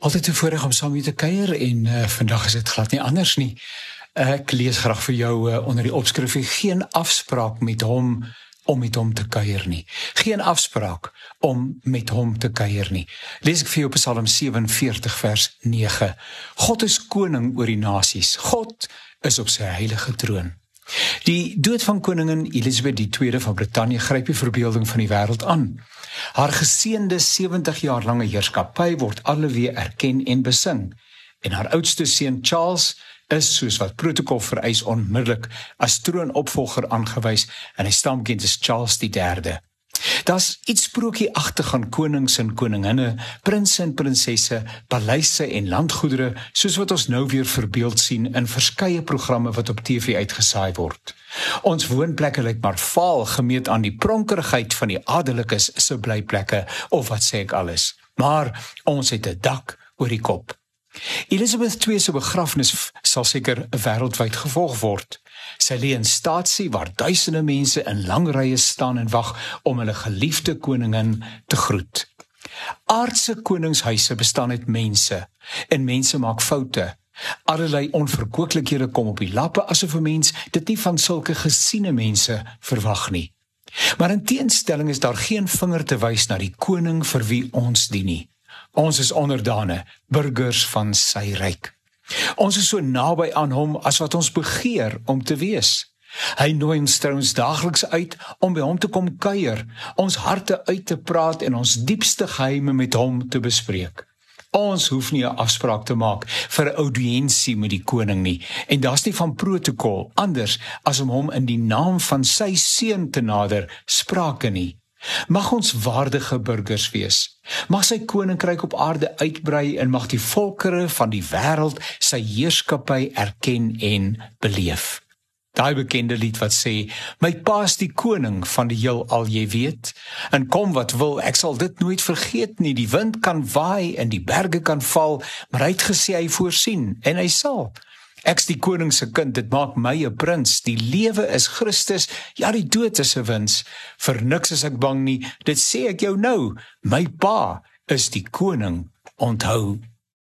Altyd te voorreg om saam met te kuier en uh, vandag is dit glad nie anders nie. Ek lees graag vir jou uh, onder die opskrif geen afspraak met hom om met hom te kuier nie. Geen afspraak om met hom te kuier nie. Lees ek vir jou Psalm 47 vers 9. God is koning oor die nasies. God is op sy heilige troon. Die dood van koningin Elisabeth II van Brittanje gryp die verbeelding van die wêreld aan. Haar geseënde 70 jaar lange heerskappy word alweer erken en besing. En haar oudste seun Charles is soos wat protokol vereis onmiddellik as troonopvolger aangewys en hy stam kind is Charles III. Daar's iets sprookieagtig aan konings en koninginne, prinses en prinsesse, paleise en landgoedere, soos wat ons nou weer verbeeld sien in verskeie programme wat op TV uitgesaai word. Ons woonplekke lyk maar vaal gemeet aan die pronkerigheid van die adellikes se blyplekke of wat sê ek alles. Maar ons het 'n dak oor die kop. Elizabeth II se begrafnis sal seker wêreldwyd gevolg word. Sy lê in staatsie waar duisende mense in lang rye staan en wag om hulle geliefde koningin te groet. Aardse koningshuise bestaan uit mense en mense maak foute. Allerlei onverkooklikhede kom op die lappe asof 'n mens dit nie van sulke gesiene mense verwag nie. Maar in teenstelling is daar geen vinger te wys na die koning vir wie ons dien nie. Ons is onderdane, burgers van sy ryk. Ons is so naby aan hom as wat ons begeer om te wees. Hy nooi ons trouens daagliks uit om by hom te kom kuier, ons harte uit te praat en ons diepste geheime met hom te bespreek. Ons hoef nie 'n afspraak te maak vir 'n audiensie met die koning nie en daar's nie van protokol anders as om hom in die naam van sy seun te nader sprake nie. Mag ons waardige burgers wees. Mag sy koninkryk op aarde uitbrei en mag die volkere van die wêreld sy heerskappy erken en beleef. Daai bekende lied wat sê: "My pa is die koning van die heelal, jy weet. En kom wat wil, ek sal dit nooit vergeet nie. Die wind kan waai en die berge kan val, maar hy het gesê hy voorsien en hy sal." Ek's die koning se kind, dit maak my 'n prins. Die lewe is Christus, ja die dood is 'n wins. Vir niks is ek bang nie, dit sê ek jou nou. My pa is die koning, onthou